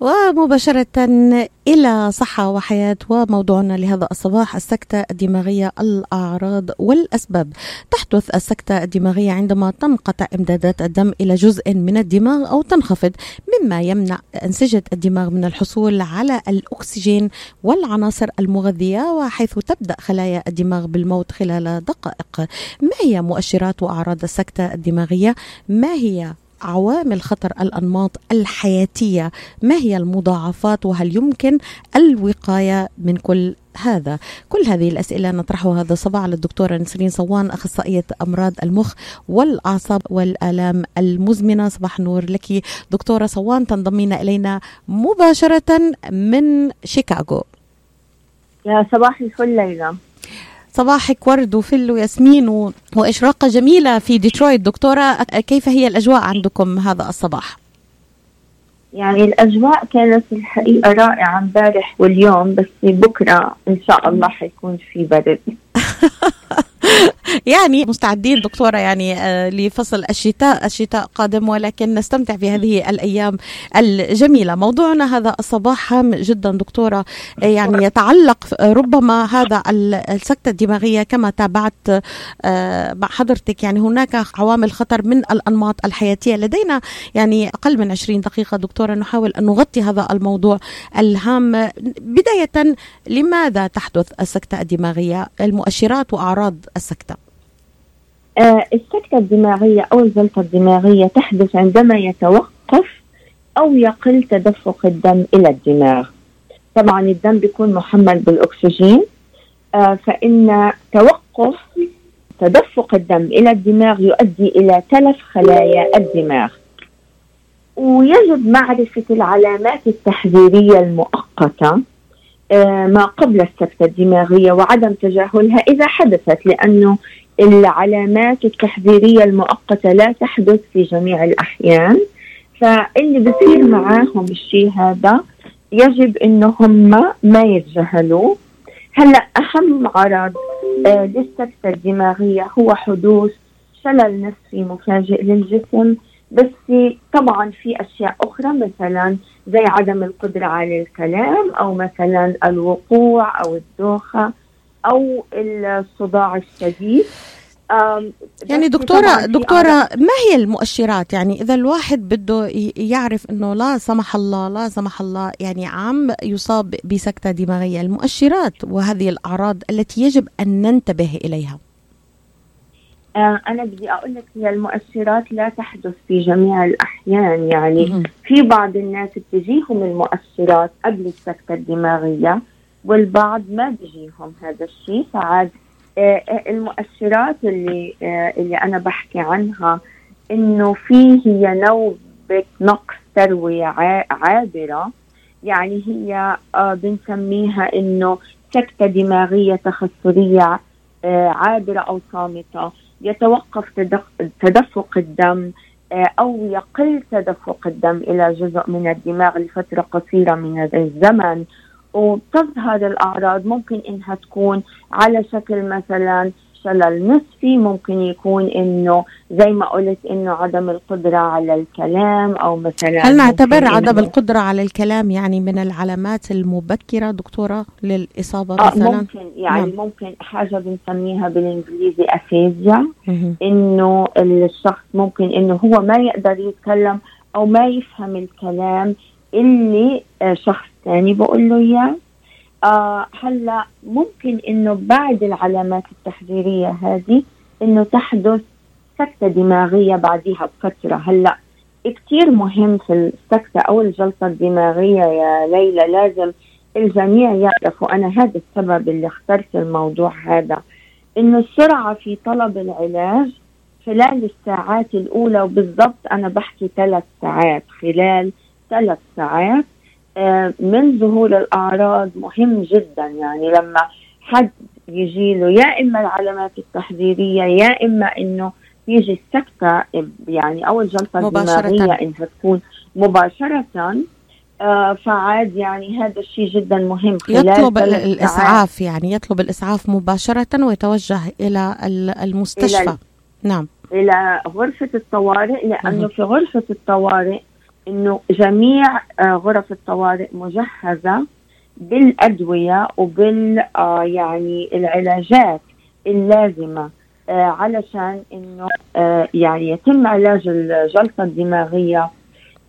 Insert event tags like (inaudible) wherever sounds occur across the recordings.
ومباشرة إلى صحة وحياة وموضوعنا لهذا الصباح السكتة الدماغية الأعراض والأسباب. تحدث السكتة الدماغية عندما تنقطع إمدادات الدم إلى جزء من الدماغ أو تنخفض مما يمنع أنسجة الدماغ من الحصول على الأكسجين والعناصر المغذية وحيث تبدأ خلايا الدماغ بالموت خلال دقائق. ما هي مؤشرات وأعراض السكتة الدماغية؟ ما هي عوامل خطر الأنماط الحياتية. ما هي المضاعفات وهل يمكن الوقاية من كل هذا؟ كل هذه الأسئلة نطرحها هذا الصباح على الدكتورة نسرين صوان أخصائية أمراض المخ والأعصاب والآلام المزمنة. صباح نور لك. دكتورة صوان تنضمين إلينا مباشرة من شيكاغو. يا صباح الفل ليلى. صباحك ورد وفل وياسمين و... وإشراقة جميلة في ديترويت دكتورة كيف هي الأجواء عندكم هذا الصباح؟ يعني الأجواء كانت الحقيقة رائعة امبارح واليوم بس بكرة إن شاء الله حيكون في برد (laughs) يعني مستعدين دكتورة يعني آه، لفصل الشتاء الشتاء قادم ولكن نستمتع في هذه الأيام الجميلة. موضوعنا هذا الصباح هام جدا دكتورة. آه، يعني يتعلق ربما هذا السكتة الدماغية كما تابعت آه، مع حضرتك. يعني هناك عوامل خطر من الأنماط الحياتية. لدينا يعني أقل من 20 دقيقة دكتورة نحاول أن نغطي هذا الموضوع الهام. بداية لماذا تحدث السكتة الدماغية؟ المؤشرات وأعراض السكتة. السكتة الدماغية أو الجلطة الدماغية تحدث عندما يتوقف أو يقل تدفق الدم إلى الدماغ. طبعا الدم بيكون محمل بالأكسجين آه فإن توقف تدفق الدم إلى الدماغ يؤدي إلى تلف خلايا الدماغ. ويجب معرفة العلامات التحذيرية المؤقتة آه، ما قبل السكتة الدماغية وعدم تجاهلها إذا حدثت لأنه العلامات التحذيرية المؤقتة لا تحدث في جميع الأحيان. فاللي بصير معاهم الشيء هذا يجب انه هم ما يتجاهلوه. هلأ أهم عرض آه للسكتة الدماغية هو حدوث شلل نصفي مفاجئ للجسم بس طبعا في أشياء أخرى مثلا زي عدم القدرة على الكلام أو مثلا الوقوع أو الدوخة. أو الصداع الشديد. يعني دكتورة دكتورة ما هي المؤشرات؟ يعني إذا الواحد بده يعرف إنه لا سمح الله لا سمح الله يعني عم يصاب بسكتة دماغية المؤشرات وهذه الأعراض التي يجب أن ننتبه إليها. آه، أنا بدي أقول لك هي المؤشرات لا تحدث في جميع الأحيان. يعني في بعض الناس بتجيهم المؤشرات قبل السكتة الدماغية. والبعض ما بيجيهم هذا الشيء. فعاد آه، آه، المؤشرات اللي اللي أنا بحكي عنها إنه في هي نوبة نقص تروية عابرة. يعني هي بنسميها إنه سكتة دماغية تخثرية عابرة أو صامتة. يتوقف تدفق الدم آه، أو يقل تدفق الدم إلى جزء من الدماغ لفترة قصيرة من الزمن. وتظهر الأعراض ممكن إنها تكون على شكل مثلا شلل نصفي ممكن يكون إنه زي ما قلت إنه عدم القدرة على الكلام أو مثلا هل نعتبر عدم القدرة على الكلام يعني من العلامات المبكرة دكتورة للإصابة آه مثلا ممكن يعني نعم. ممكن حاجة بنسميها بالإنجليزي افيزيا إنه الشخص ممكن إنه هو ما يقدر يتكلم أو ما يفهم الكلام اللي آه، شخص ثاني بقول له إياه. آه هلأ ممكن إنه بعد العلامات التحذيريه هذه إنه تحدث سكتة دماغية بعديها بفترة. هلأ كثير مهم في السكتة أو الجلطة الدماغية يا ليلى لازم الجميع يعرف وأنا هذا السبب اللي اخترت الموضوع هذا إنه السرعة في طلب العلاج خلال الساعات الأولى وبالضبط أنا بحكي ثلاث ساعات خلال ثلاث ساعات. آه، من ظهور الأعراض مهم جدا. يعني لما حد يجي له يا إما العلامات التحذيرية يا إما إنه يجي السكتة يعني أو الجلطة الدماغية إنها تكون مباشرة. آه فعاد يعني هذا الشيء جدا مهم خلال يطلب الإسعاف يعني يطلب الإسعاف مباشرة ويتوجه إلى المستشفى. إلى نعم. إلى غرفة الطوارئ لأنه في غرفة الطوارئ إنه جميع آه، غرف الطوارئ مجهزة بالأدوية وبال آه، يعني العلاجات اللازمة آه، علشان إنه يعني يتم علاج الجلطة الدماغية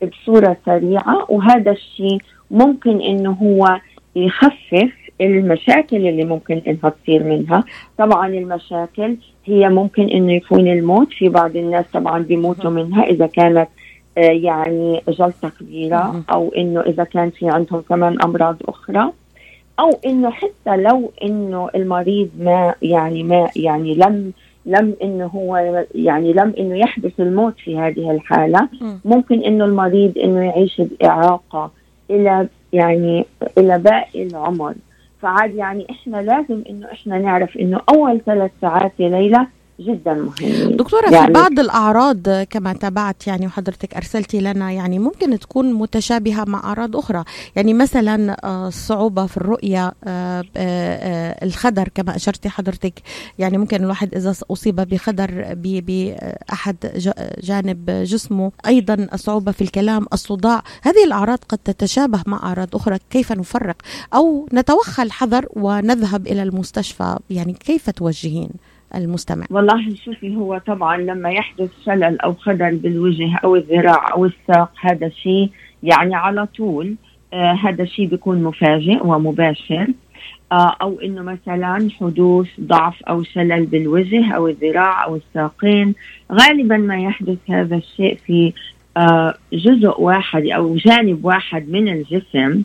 بصورة سريعة. وهذا الشيء ممكن إنه هو يخفف المشاكل اللي ممكن إنها تصير منها. طبعا المشاكل هي ممكن إنه يكون الموت في بعض الناس طبعا بيموتوا منها إذا كانت يعني جلطة كبيرة أو إنه إذا كان في عندهم كمان أمراض أخرى أو إنه حتى لو إنه المريض ما يعني ما يعني لم لم إنه هو يعني لم إنه يحدث الموت في هذه الحالة ممكن إنه المريض إنه يعيش بإعاقة إلى يعني إلى باقي العمر. فعاد يعني إحنا لازم إنه إحنا نعرف إنه أول ثلاث ساعات يا ليلى جدا مهمين. دكتورة يعني في بعض الأعراض كما تابعت يعني وحضرتك أرسلتي لنا يعني ممكن تكون متشابهة مع أعراض أخرى. يعني مثلا الصعوبة آه، في الرؤية آه، آه، الخدر كما أشرتي حضرتك. يعني ممكن الواحد إذا أصيب بخدر بأحد جانب جسمه. أيضا الصعوبة في الكلام الصداع. هذه الأعراض قد تتشابه مع أعراض أخرى. كيف نفرق؟ أو نتوخى الحذر ونذهب إلى المستشفى؟ يعني كيف توجهين؟ المستمع. والله شوفي هو طبعا لما يحدث شلل أو خدل بالوجه أو الذراع أو الساق هذا شيء يعني على طول آه هذا الشيء بيكون مفاجئ ومباشر. آه أو إنه مثلا حدوث ضعف أو شلل بالوجه أو الذراع أو الساقين. غالبا ما يحدث هذا الشيء في آه جزء واحد أو جانب واحد من الجسم.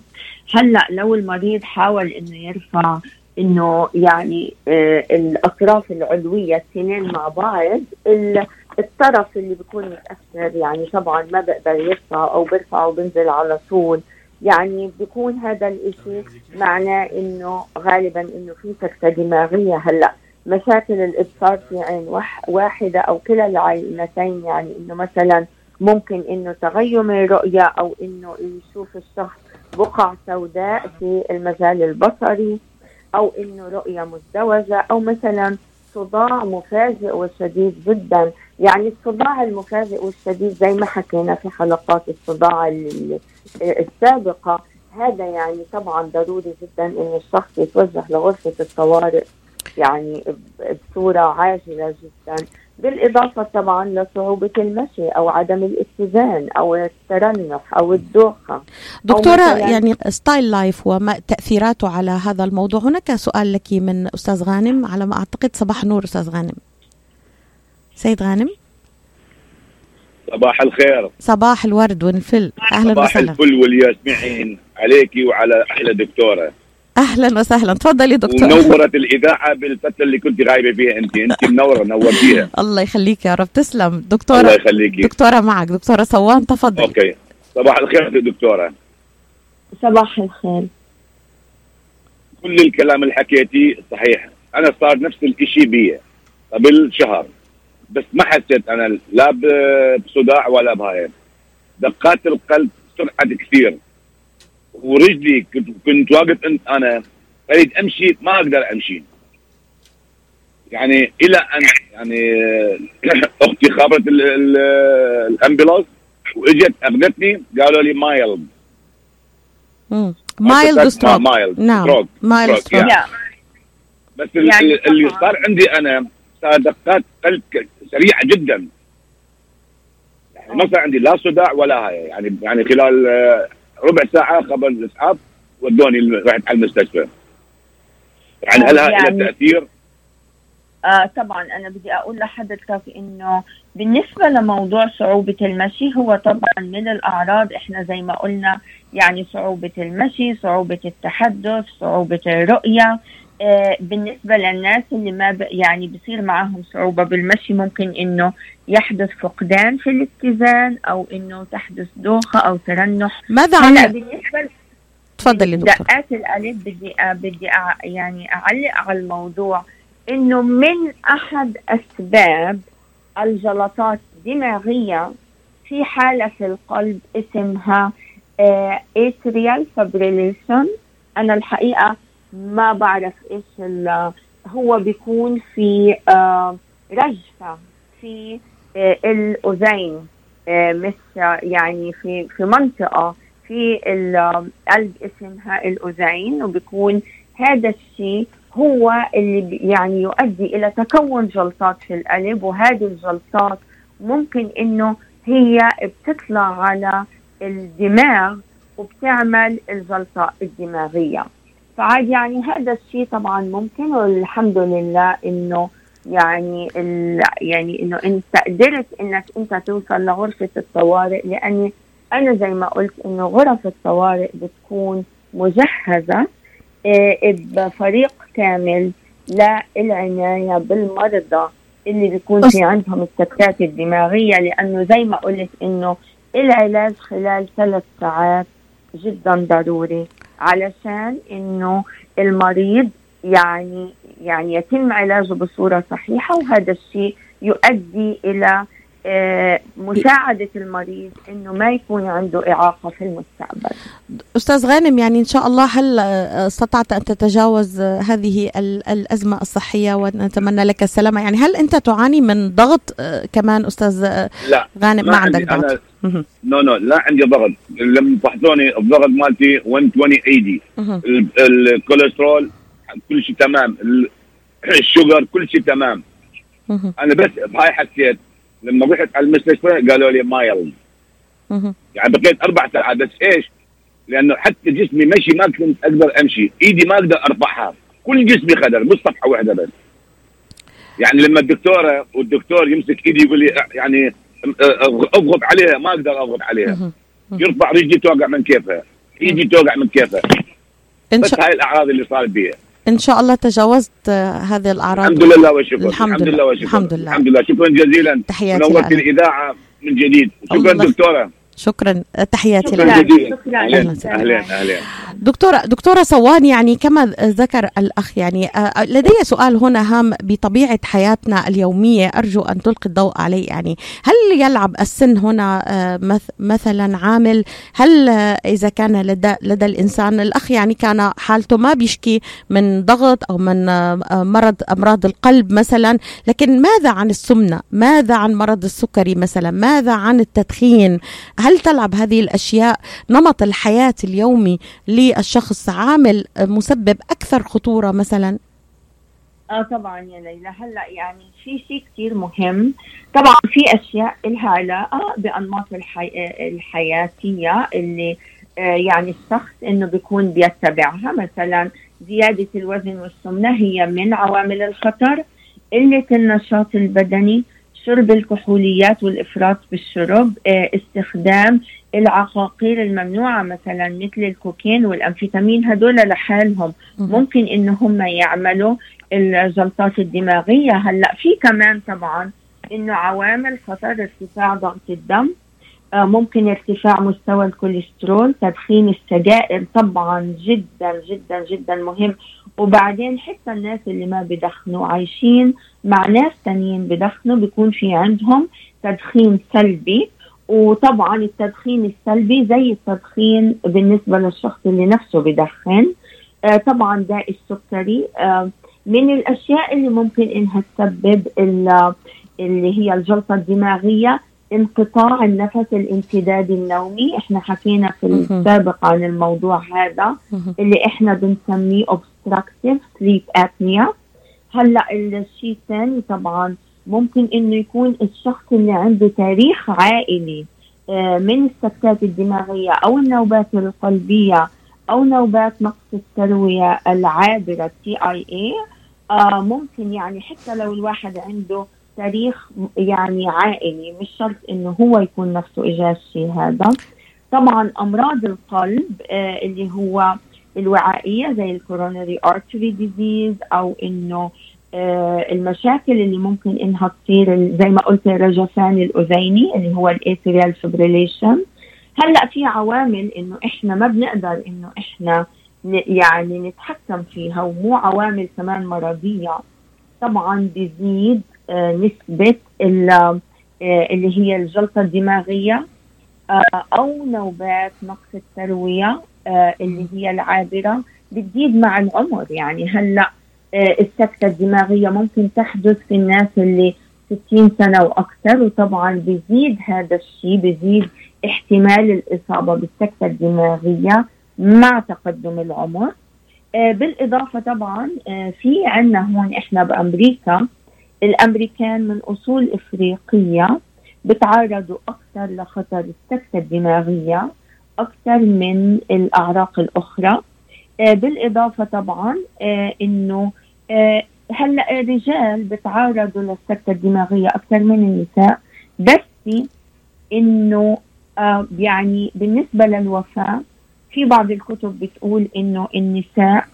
هلأ لو المريض حاول إنه يرفع إنه يعني آه الأطراف العلوية الاثنين مع بعض الطرف اللي بيكون متأثر يعني طبعا ما بقدر يرفع أو برفع وبنزل على طول يعني بيكون هذا الإشي معناه إنه غالبا إنه في سكته دماغية. هلأ مشاكل الإبصار في عين واحدة أو كلا العينتين يعني إنه مثلا ممكن إنه تغيم الرؤية أو إنه يشوف الشخص بقع سوداء في المجال البصري. أو انه رؤية مزدوجة أو مثلا صداع مفاجئ وشديد جدا. يعني الصداع المفاجئ والشديد زي ما حكينا في حلقات الصداع السابقة. هذا يعني طبعا ضروري جدا إن الشخص يتوجه لغرفة الطوارئ يعني بصورة عاجلة جدا. بالإضافة طبعا لصعوبة المشي أو عدم الاتزان أو الترنح أو الدوخة دكتورة أو يعني style life وما تأثيراته على هذا الموضوع. هناك سؤال لك من أستاذ غانم على ما أعتقد صباح النور أستاذ غانم. سيد غانم؟ صباح الخير. صباح الورد والفل. صباح وسهلا. صباح الفل والياسمين عليكي وعلى أحلى دكتورة. أهلا وسهلا. تفضلي دكتور. ونورت الإذاعة بالفترة اللي كنت غايبه فيها انت انت منورة نورتيها. (laughs) الله يخليك يا رب. تسلم. دكتوره الله يخليك. دكتورة معك. دكتورة صوان تفضلي. okay. صباح الخير دكتورة. صباح الخير. كل الكلام اللي حكيتيه صحيح. أنا صار نفس الشيء بي قبل شهر. بس ما حسيت أنا لا بصداع ولا بهاي دقات القلب سرعه كثير. ورجلي كنت كنت واقف أنا أريد أمشي ما أقدر أمشي. يعني إلى ان يعني (coughs) أختي خابرت ال ambulance وإجت أخذتني قالوا لي مايلد مايلد ستروك مايلد نعم. مايلد ستروك بس يعني اللي صار عندي أنا صار دقات قلب سريعة جدا. يعني ما صار عندي لا صداع ولا هاي. يعني يعني خلال ربع ساعة قبل الاسعاف ودوني رحت على المستشفى يعني هل يعني لها تأثير؟ آه طبعا أنا بدي أقول لحضرتك إنه بالنسبة لموضوع صعوبة المشي هو طبعا من الأعراض إحنا زي ما قلنا يعني صعوبة المشي صعوبة التحدث صعوبة الرؤية آه بالنسبة للناس اللي ما يعني بصير معهم صعوبة بالمشي ممكن إنه يحدث فقدان في الاتزان أو إنه تحدث دوخة أو ترنح. ماذا عن بالنسبة تفضلي دكتور. دقات القلب بدي بدي يعني أعلق على الموضوع. إنه من أحد أسباب الجلطات الدماغية في حالة في القلب اسمها atrial آه fibrillation أنا الحقيقة ما بعرف إيش هو بيكون في آه رجفة في آه الأذين آه، مش يعني في في منطقة في القلب اسمها الأذين وبيكون هذا الشيء هو اللي يعني يؤدي إلى تكون جلطات في القلب وهذه الجلطات ممكن إنه هي بتطلع على الدماغ وبتعمل الجلطة الدماغية. فعاد يعني هذا الشيء طبعا ممكن والحمد لله إنه يعني يعني إنه انت قدرت إنك أنت توصل لغرفة الطوارئ لأني أنا زي ما قلت إنه غرف الطوارئ بتكون مجهزة آه، بفريق كامل للعناية بالمرضى اللي بيكون في عندهم السكتات الدماغية لأنه زي ما قلت إنه العلاج خلال ثلاث ساعات جدا ضروري. علشان إنه المريض يعني يعني يتم علاجه بصورة صحيحة وهذا الشيء يؤدي إلى آه، مساعدة المريض أنه ما يكون عنده إعاقة في المستقبل. أستاذ غانم يعني إن شاء الله هل آه، استطعت أن تتجاوز هذه الأزمة الصحية؟ ونتمنى لك السلامة. يعني هل أنت تعاني من ضغط آه، كمان أستاذ لا غانم؟ ما, ما عندك ضغط؟ no no لا عندي ضغط. لما فحصوني الضغط مالتي 120 ايدي الكوليسترول كل شيء تمام. ال sugar كل شيء تمام. أنا بس بهاي حسيت لما رحت على المستشفى قالوا لي mild يعني بقيت أربع ساعات بس إيش؟ لأنه حتى جسمي مشي ما كنت أقدر أمشي. إيدي ما أقدر ارفعها كل جسمي خدر مش صفحة واحدة بس. يعني لما الدكتورة والدكتور يمسك إيدي يقول لي يعني أضغط عليها ما أقدر أضغط عليها. يرفع رجلي توقع من كيفها. ايدي توقع من كيفها. بس هاي الأعراض اللي صارت بيها. إن شاء الله تجاوزت هذه الأعراض. الحمد لله وشكرا. الحمد, لله. وشكرا. الحمد لله. الحمد لله. شكرا جزيلا. تحياتي نورت الإذاعة من جديد. شكرا دكتورة. شكرا تحياتي شكرا لك. شكرا أهلا أهلا أهلا دكتورة دكتورة صوان يعني كما ذكر الأخ يعني آه، لدي سؤال هنا هام بطبيعة حياتنا اليومية أرجو أن تلقي الضوء عليه يعني هل يلعب السن هنا آه، مثلا عامل؟ هل آه، إذا كان لدى, لدى الإنسان الأخ يعني كان حالته ما بيشكي من ضغط أو من مرض أمراض القلب مثلا لكن ماذا عن السمنة؟ ماذا عن مرض السكري مثلا؟ ماذا عن التدخين؟ هل تلعب هذه الأشياء نمط الحياة اليومي للشخص عامل مسبب أكثر خطورة مثلا؟ آه طبعا يا ليلى. هلأ يعني في شيء كثير مهم. طبعا في أشياء لها علاقة بأنماط الحي... الحياتية اللي آه يعني الشخص إنه بيكون بيتبعها. مثلا زيادة الوزن والسمنة هي من عوامل الخطر قلة النشاط البدني شرب الكحوليات والإفراط بالشرب آه، استخدام العقاقير الممنوعة مثلا مثل الكوكين والأمفيتامين هدول لحالهم. ممكن ان هم يعملوا الجلطات الدماغية. هلأ في كمان طبعا إنه عوامل خطر ارتفاع ضغط الدم ممكن ارتفاع مستوى الكوليسترول تدخين السجائر طبعا جدا جدا جدا مهم. وبعدين حتى الناس اللي ما بدخنوا عايشين مع ناس تانيين بدخنوا بيكون في عندهم تدخين سلبي. وطبعا التدخين السلبي زي التدخين بالنسبة للشخص اللي نفسه بدخن. آه طبعا داء السكري. آه من الأشياء اللي ممكن إنها تسبب اللي هي الجلطة الدماغية انقطاع النفس الامتدادي النومي. إحنا حكينا في السابق عن الموضوع هذا اللي إحنا بنسميه obstructive sleep apnea. هلأ الشيء الثاني طبعا ممكن إنه يكون الشخص اللي عنده تاريخ عائلي آه، من السكتات الدماغية أو النوبات القلبية أو نوبات نقص التروية العابرة TIA ممكن يعني حتى لو الواحد عنده تاريخ يعني عائلي مش شرط إنه هو يكون نفسه اجى الشيء هذا. طبعا أمراض القلب آه اللي هو الوعائية زي ال coronary artery disease أو إنه آه المشاكل اللي ممكن إنها تصير زي ما قلت الرجفان الأذيني اللي هو ال atrial fibrillation هلأ في عوامل إنه إحنا ما بنقدر إنه إحنا يعني نتحكم فيها ومو عوامل كمان مرضية. طبعا بيزيد نسبة آه، اللي هي الجلطة الدماغية آه، أو نوبات نقص التروية اللي هي العابرة. بتزيد مع العمر يعني. هلأ السكتة الدماغية ممكن تحدث في الناس اللي 60 سنة وأكثر وطبعا بيزيد هذا الشيء بيزيد احتمال الإصابة بالسكتة الدماغية مع تقدم العمر. آه، بالإضافة طبعا آه، في عندنا هون إحنا بأمريكا الأمريكان من أصول إفريقية بتعرضوا أكثر لخطر السكتة الدماغية أكثر من الأعراق الأخرى. آه، بالإضافة طبعا إنه هلأ الرجال بتعرضوا للسكتة الدماغية أكثر من النساء. بس إنه يعني بالنسبة للوفاة في بعض الكتب بتقول إنه النساء آه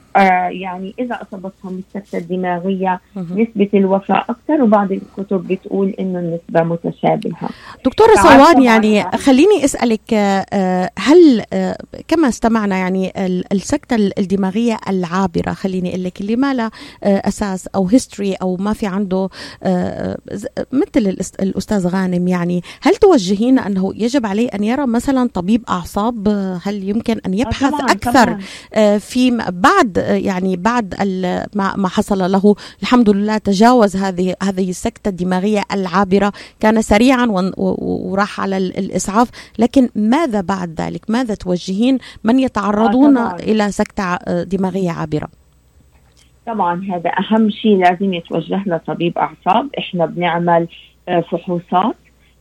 يعني إذا أصابتهم السكتة الدماغية نسبة الوفاة أكثر وبعض الكتب بتقول إنه النسبة متشابهة. دكتورة صوان يعني خليني أسألك آه هل آه كما استمعنا يعني السكتة الدماغية العابرة خليني أقول لك اللي ما لها آه أساس أو هيستوري أو ما في عنده آه مثل الأستاذ غانم يعني هل توجهين أنه يجب عليه أن يرى مثلا طبيب أعصاب؟ هل يمكن أن يبحث آه طبعاً أكثر طبعاً. آه في بعد يعني بعد ما حصل له. الحمد لله تجاوز هذه هذه السكتة الدماغية العابرة. كان سريعا وراح على الإسعاف. لكن ماذا بعد ذلك؟ ماذا توجهين؟ من يتعرضون آه إلى سكتة دماغية عابرة؟ طبعا هذا أهم شيء لازم يتوجه لطبيب أعصاب. إحنا بنعمل آه، فحوصات.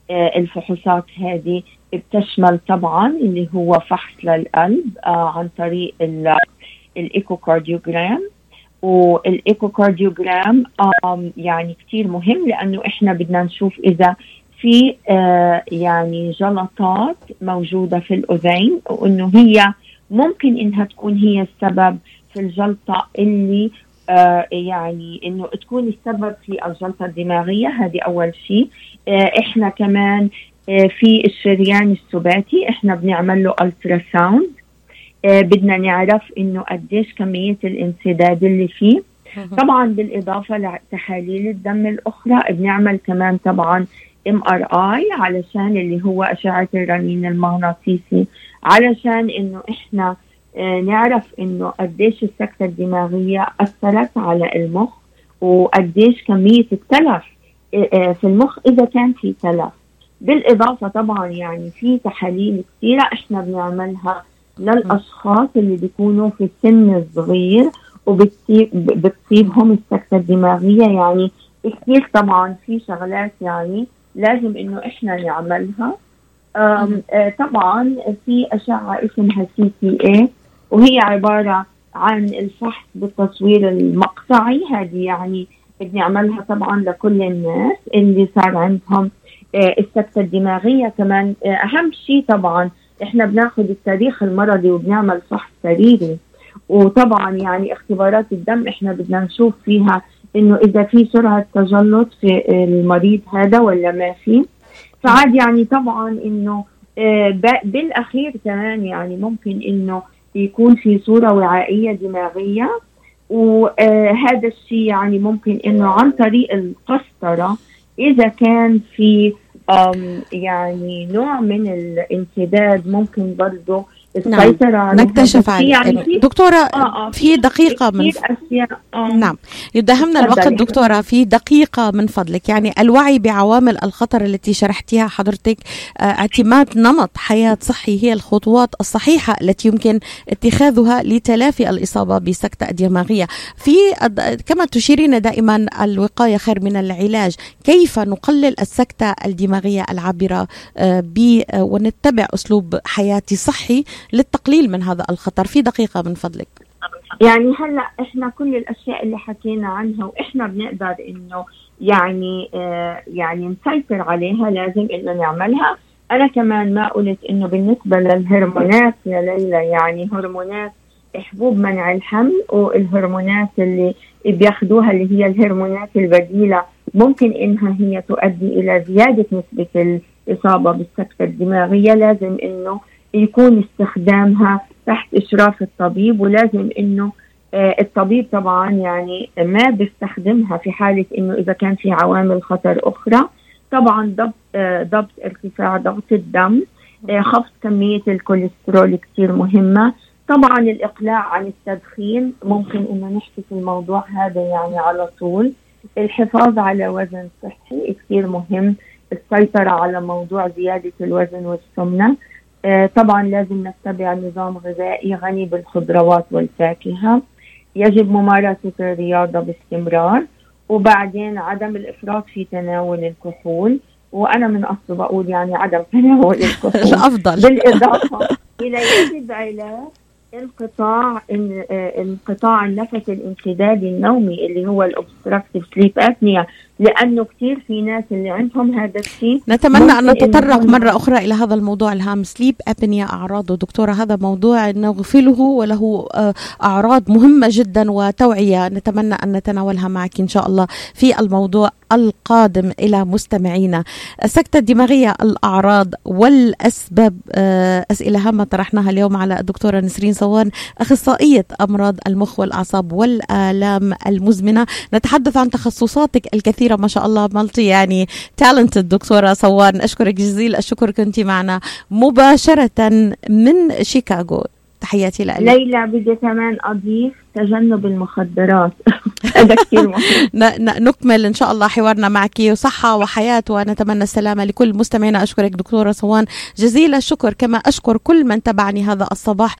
آه، الفحوصات هذه بتشمل طبعا اللي هو فحص للقلب عن طريق ال echocardiogram وال echocardiogram يعني كثير مهم لأنه إحنا بدنا نشوف إذا في آه يعني جلطات موجودة في الأذين وإنه هي ممكن إنها تكون هي السبب في الجلطة اللي آه يعني إنه تكون السبب في الجلطة الدماغية. هذه أول شيء. آه إحنا كمان في الشريان السباتي إحنا بنعمل له ultrasound بدنا نعرف إنه قديش كمية الانسداد اللي فيه. طبعا بالإضافة لتحاليل الدم الأخرى بنعمل كمان طبعا MRI علشان اللي هو أشعة الرنين المغناطيسي علشان إنه إحنا آه، نعرف إنه قديش السكتة الدماغية أثرت على المخ وقديش كمية التلف آه، في المخ إذا كان في تلف. بالإضافة طبعا يعني في تحاليل كثيره إحنا بنعملها للأشخاص اللي بيكونوا في السن الصغير وبتصيبهم السكتة الدماغية. يعني كثير طبعا في شغلات يعني لازم إنه إحنا نعملها. آه طبعا في اشعه اسمها CTA وهي عبارة عن الفحص بالتصوير المقطعي. هذه يعني بنعملها طبعا لكل الناس اللي صار عندهم آه السكتة الدماغية كمان. آه أهم شيء طبعا إحنا بناخذ التاريخ المرضي وبنعمل فحص سريري وطبعا يعني اختبارات الدم إحنا بدنا نشوف فيها إنه إذا في سرعة تجلط في المريض هذا ولا ما في. فعاد يعني طبعا إنه آه، بالأخير كمان يعني ممكن إنه يكون في صورة وعائية دماغية. وهذا الشيء يعني ممكن إنه عن طريق القسطرة إذا كان في يعني نوع من الانسداد ممكن برضه السيطرة نعم. نكتشف عليه يعني دكتورة آه آه في دقيقة من ف... آه. نعم. يدهمنا الوقت دكتورة في دقيقة من فضلك. يعني الوعي بعوامل الخطر التي شرحتيها حضرتك آه اعتماد نمط حياة صحي هي الخطوات الصحيحة التي يمكن اتخاذها لتلافي الإصابة بسكتة دماغية. في كما تشيرين دائما الوقاية خير من العلاج. كيف نقلل السكتة الدماغية العابرة آه آه ونتبع أسلوب حياتي صحي للتقليل من هذا الخطر. في دقيقة من فضلك. يعني هلا إحنا كل الأشياء اللي حكينا عنها وإحنا بنقدر إنه يعني آه يعني نسيطر عليها لازم إنه نعملها. أنا كمان ما قلت إنه بالنسبة للهرمونات يا ليلى يعني هرمونات حبوب منع الحمل والهرمونات اللي بياخذوها اللي هي الهرمونات البديلة ممكن إنها هي تؤدي إلى زيادة نسبة الإصابة بالسكتة الدماغية. لازم إنه يكون استخدامها تحت إشراف الطبيب ولازم إنه آه، الطبيب طبعا يعني ما بيستخدمها في حالة إنه إذا كان في عوامل خطر أخرى. طبعا ضبط آه، ضبط ارتفاع ضغط الدم آه، خفض كمية الكوليسترول كثير مهمة. طبعا الإقلاع عن التدخين ممكن إنه نحكي في الموضوع هذا يعني على طول. الحفاظ على وزن صحي كثير مهم. السيطرة على موضوع زيادة الوزن والسمنة. طبعا لازم نتبع نظام غذائي غني بالخضروات والفاكهة. يجب ممارسة الرياضة باستمرار وبعدين عدم الإفراط في تناول الكحول. وأنا من أصله بقول يعني عدم تناول (laughs) الكحول. الأفضل. بالإضافة إلى يجب علاج انقطاع انقطاع النفس الانسدادي النومي اللي هو ال obstructive sleep apnea لأنه كثير في ناس اللي عندهم هذا الشيء نتمنى أن نتطرق مرة أخرى إلى هذا الموضوع الهام sleep apnea اعراضه دكتورة هذا موضوع نغفله وله أعراض مهمة جدا وتوعية. نتمنى أن نتناولها معك إن شاء الله في الموضوع. القادم إلى مستمعينا. السكته الدماغيه الأعراض والأسباب أسئلة هامة طرحناها اليوم على الدكتورة نسرين صوان أخصائية أمراض المخ والأعصاب والآلام المزمنة. نتحدث عن تخصصاتك الكثيرة ما شاء الله مالتي يعني تالنتد دكتورة صوان. أشكرك جزيل الشكر كنت معنا مباشرة من شيكاغو. تحياتي لك. ليلى بدي كمان أضيف تجنب المخدرات. (laughs) هذا كثير (laughs) نكمل إن شاء الله حوارنا معك. صحة وحياة ونتمنى السلامة لكل مستمعينا. أشكرك دكتورة صوان. جزيل الشكر. كما أشكر كل من تبعني هذا الصباح.